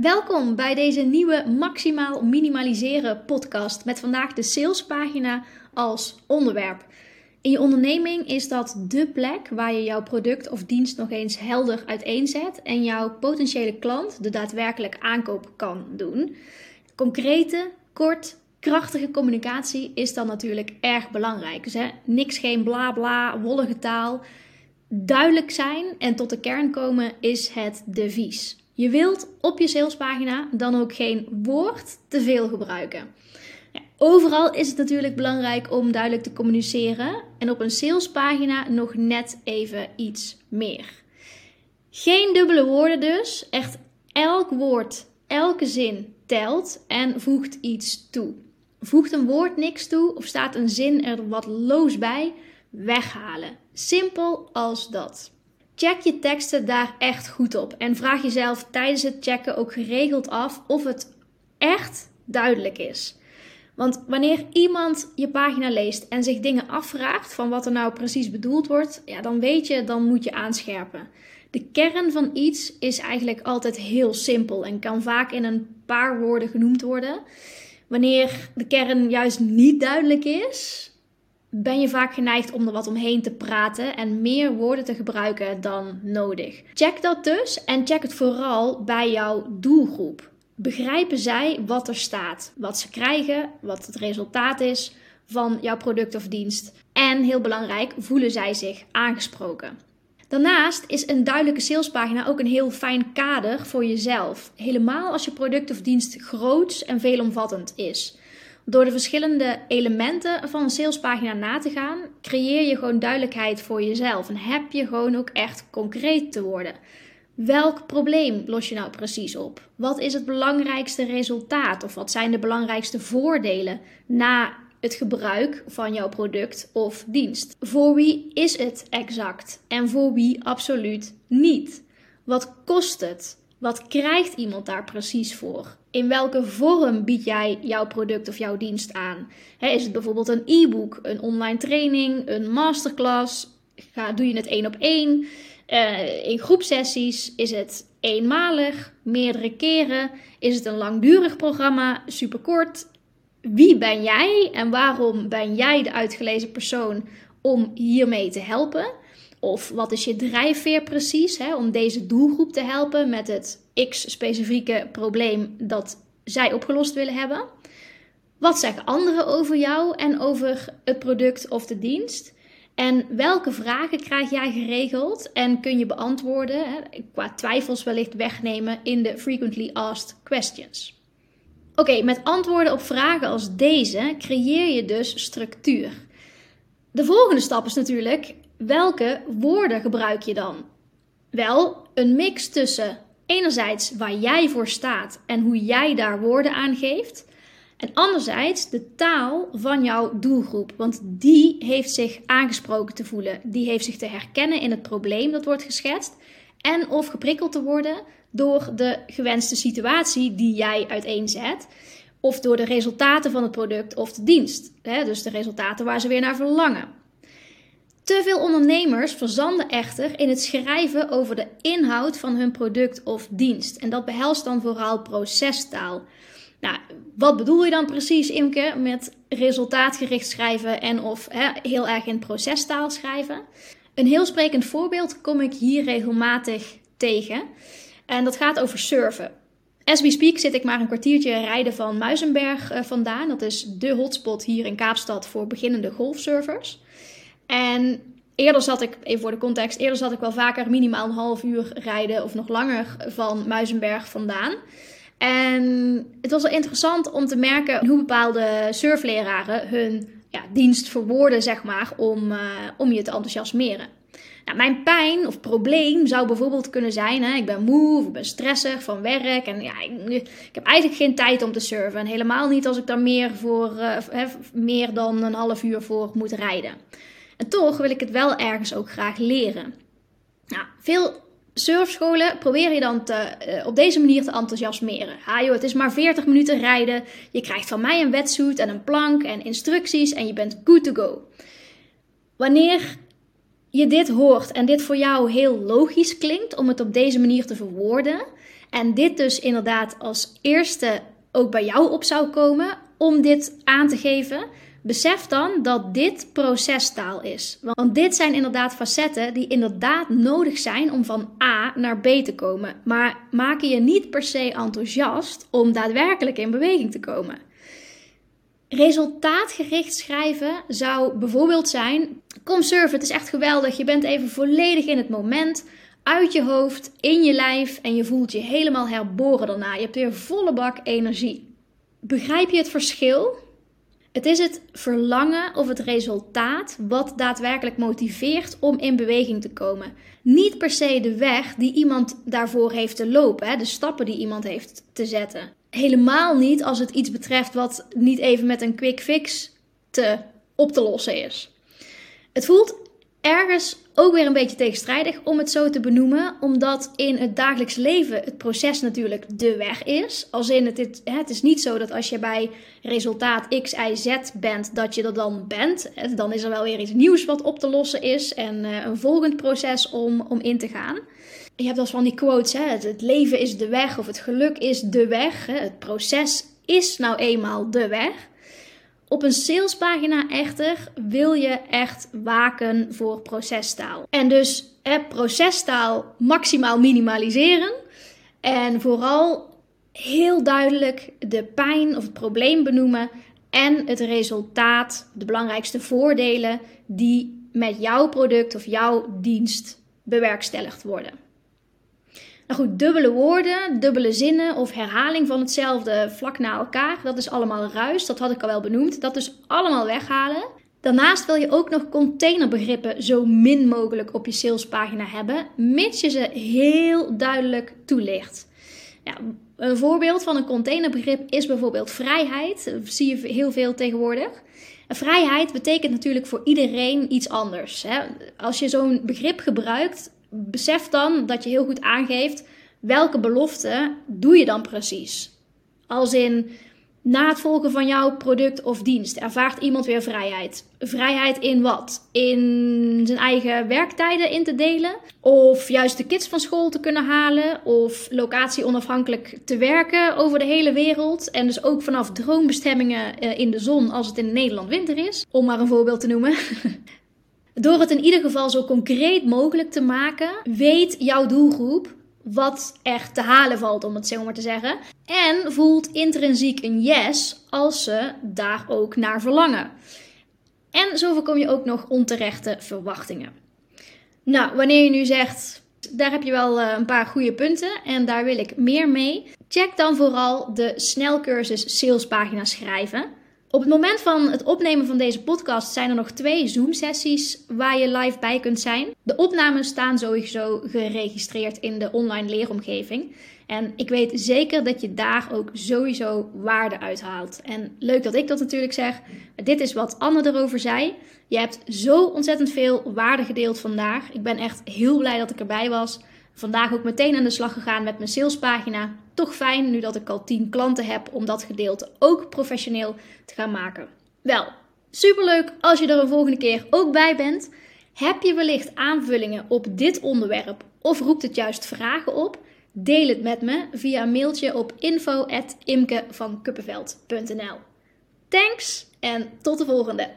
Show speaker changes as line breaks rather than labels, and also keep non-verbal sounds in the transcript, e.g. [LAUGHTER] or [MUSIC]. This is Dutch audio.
Welkom bij deze nieuwe Maximaal Minimaliseren podcast met vandaag de salespagina als onderwerp. In je onderneming is dat de plek waar je jouw product of dienst nog eens helder uiteenzet en jouw potentiële klant de daadwerkelijk aankoop kan doen. Concrete, kort, krachtige communicatie is dan natuurlijk erg belangrijk. Dus hè, niks geen bla bla, wollige taal. Duidelijk zijn en tot de kern komen is het devies. Je wilt op je salespagina dan ook geen woord te veel gebruiken. Ja, overal is het natuurlijk belangrijk om duidelijk te communiceren en op een salespagina nog net even iets meer. Geen dubbele woorden dus, echt elk woord, elke zin telt en voegt iets toe. Voegt een woord niks toe of staat een zin er wat loos bij, weghalen. Simpel als dat. Check je teksten daar echt goed op en vraag jezelf tijdens het checken ook geregeld af of het echt duidelijk is. Want wanneer iemand je pagina leest en zich dingen afvraagt van wat er nou precies bedoeld wordt, ja, dan weet je, dan moet je aanscherpen. De kern van iets is eigenlijk altijd heel simpel en kan vaak in een paar woorden genoemd worden. Wanneer de kern juist niet duidelijk is, ben je vaak geneigd om er wat omheen te praten en meer woorden te gebruiken dan nodig. Check dat dus en check het vooral bij jouw doelgroep. Begrijpen zij wat er staat, wat ze krijgen, wat het resultaat is van jouw product of dienst? En heel belangrijk, voelen zij zich aangesproken? Daarnaast is een duidelijke salespagina ook een heel fijn kader voor jezelf. Helemaal als je product of dienst groots en veelomvattend is. Door de verschillende elementen van een salespagina na te gaan, creëer je gewoon duidelijkheid voor jezelf en heb je gewoon ook echt concreet te worden. Welk probleem los je nou precies op? Wat is het belangrijkste resultaat of wat zijn de belangrijkste voordelen na het gebruik van jouw product of dienst? Voor wie is het exact en voor wie absoluut niet? Wat kost het? Wat krijgt iemand daar precies voor? In welke vorm bied jij jouw product of jouw dienst aan? is het bijvoorbeeld een e-book, een online training, een masterclass? Ga, doe je het één op één? Uh, in groepsessies is het eenmalig, meerdere keren? Is het een langdurig programma, superkort? Wie ben jij en waarom ben jij de uitgelezen persoon om hiermee te helpen? Of wat is je drijfveer precies hè, om deze doelgroep te helpen met het X-specifieke probleem dat zij opgelost willen hebben? Wat zeggen anderen over jou en over het product of de dienst? En welke vragen krijg jij geregeld en kun je beantwoorden, hè, qua twijfels wellicht wegnemen in de frequently asked questions? Oké, met antwoorden op vragen als deze creëer je dus structuur. De volgende stap is natuurlijk welke woorden gebruik je dan? Wel, een mix tussen enerzijds waar jij voor staat en hoe jij daar woorden aan geeft. En anderzijds de taal van jouw doelgroep, want die heeft zich aangesproken te voelen. Die heeft zich te herkennen in het probleem dat wordt geschetst. En of geprikkeld te worden door de gewenste situatie die jij uiteenzet. Of door de resultaten van het product of de dienst. Dus de resultaten waar ze weer naar verlangen. Te veel ondernemers verzanden echter in het schrijven over de inhoud van hun product of dienst. En dat behelst dan vooral procestaal. Nou, wat bedoel je dan precies, Imke, met resultaatgericht schrijven en of heel erg in procestaal schrijven? Een heel sprekend voorbeeld kom ik hier regelmatig tegen. En dat gaat over surfen. As we speak zit ik maar een kwartiertje rijden van Muizenberg eh, vandaan. Dat is de hotspot hier in Kaapstad voor beginnende golfsurfers. En eerder zat ik, even voor de context, eerder zat ik wel vaker minimaal een half uur rijden of nog langer van Muizenberg vandaan. En het was wel interessant om te merken hoe bepaalde surfleraren hun ja, dienst verwoorden, zeg maar, om, uh, om je te enthousiasmeren. Nou, mijn pijn of probleem zou bijvoorbeeld kunnen zijn: hè, ik ben moe of ik ben stressig van werk en ja, ik, heb eigenlijk geen tijd om te surfen. En helemaal niet als ik daar meer, voor, uh, meer dan een half uur voor moet rijden. En toch wil ik het wel ergens ook graag leren. Nou, veel surfscholen probeer je dan te, uh, op deze manier te enthousiasmeren. Ha joh, het is maar 40 minuten rijden. Je krijgt van mij een wetsuit en een plank en instructies en je bent good to go. Wanneer je dit hoort en dit voor jou heel logisch klinkt om het op deze manier te verwoorden En dit dus inderdaad als eerste ook bij jou op zou komen om dit aan te geven. Besef dan dat dit procestaal is. Want dit zijn inderdaad facetten die inderdaad nodig zijn om van A naar B te komen. Maar maken je niet per se enthousiast om daadwerkelijk in beweging te komen. Resultaatgericht schrijven zou bijvoorbeeld zijn: Kom surfen, het is echt geweldig. Je bent even volledig in het moment, uit je hoofd, in je lijf en je voelt je helemaal herboren daarna. Je hebt weer volle bak energie. Begrijp je het verschil? Het is het verlangen of het resultaat wat daadwerkelijk motiveert om in beweging te komen. Niet per se de weg die iemand daarvoor heeft te lopen, de stappen die iemand heeft te zetten. Helemaal niet als het iets betreft wat niet even met een quick fix te op te lossen is. Het voelt ergens ook weer een beetje tegenstrijdig om het zo te benoemen, omdat in het dagelijks leven het proces natuurlijk de weg is. Als in het, het is niet zo dat als je bij resultaat X, Y, Z bent, dat je er dan bent. Dan is er wel weer iets nieuws wat op te lossen is en eh, een volgend proces om, om in te gaan. Je hebt als van die quotes, hè, het leven is de weg of het geluk is de weg. Het proces is nou eenmaal de weg. Op een salespagina echter wil je echt waken voor procestaal. En dus hè, procestaal maximaal minimaliseren. En vooral heel duidelijk de pijn of het probleem benoemen. En het resultaat, de belangrijkste voordelen die met jouw product of jouw dienst bewerkstelligd worden. Nou goed, dubbele woorden, dubbele zinnen of herhaling van hetzelfde vlak na elkaar, dat is allemaal ruis. Dat had ik al wel benoemd. Dat dus allemaal weghalen. Daarnaast wil je ook nog containerbegrippen zo min mogelijk op je salespagina hebben, mits je ze heel duidelijk toelicht. Een voorbeeld van een containerbegrip is bijvoorbeeld vrijheid. Dat zie je heel veel tegenwoordig. vrijheid betekent natuurlijk voor iedereen iets anders. Hè? Als je zo'n begrip gebruikt, besef dan dat je heel goed aangeeft welke belofte doe je dan precies. Als in na het volgen van jouw product of dienst ervaart iemand weer vrijheid. Vrijheid in wat? In zijn eigen werktijden in te delen? Of juist de kids van school te kunnen halen? Of locatie onafhankelijk te werken over de hele wereld? En dus ook vanaf droombestemmingen eh, in de zon als het in Nederland winter is? Om maar een voorbeeld te noemen. [LAUGHS] Door het in ieder geval zo concreet mogelijk te maken, weet jouw doelgroep wat er te halen valt, om het zo maar te zeggen. En voelt intrinsiek een yes als ze daar ook naar verlangen. En zo voorkom je ook nog onterechte verwachtingen. Nou, wanneer je nu zegt, daar heb je wel eh, een paar goede punten en daar wil ik meer mee. Check dan vooral de snelcursus salespagina schrijven. Op het moment van het opnemen van deze podcast zijn er nog twee Zoom-sessies waar je live bij kunt zijn. De opnames staan sowieso geregistreerd in de online leeromgeving. En ik weet zeker dat je daar ook sowieso waarde uit haalt. En leuk dat ik dat natuurlijk zeg. dit is wat Anne erover zei. Je hebt zo ontzettend veel waarde gedeeld vandaag. Ik ben echt heel blij dat ik erbij was. Vandaag ook meteen aan de slag gegaan met mijn salespagina. Toch fijn nu dat ik al 10 klanten heb om dat gedeelte ook professioneel te gaan maken. Wel, superleuk als je er een volgende keer ook bij bent. Heb je wellicht aanvullingen op dit onderwerp of roept het juist vragen op? Deel het met me via een mailtje op info.imkevankuppenveld.nl Thanks en tot de volgende!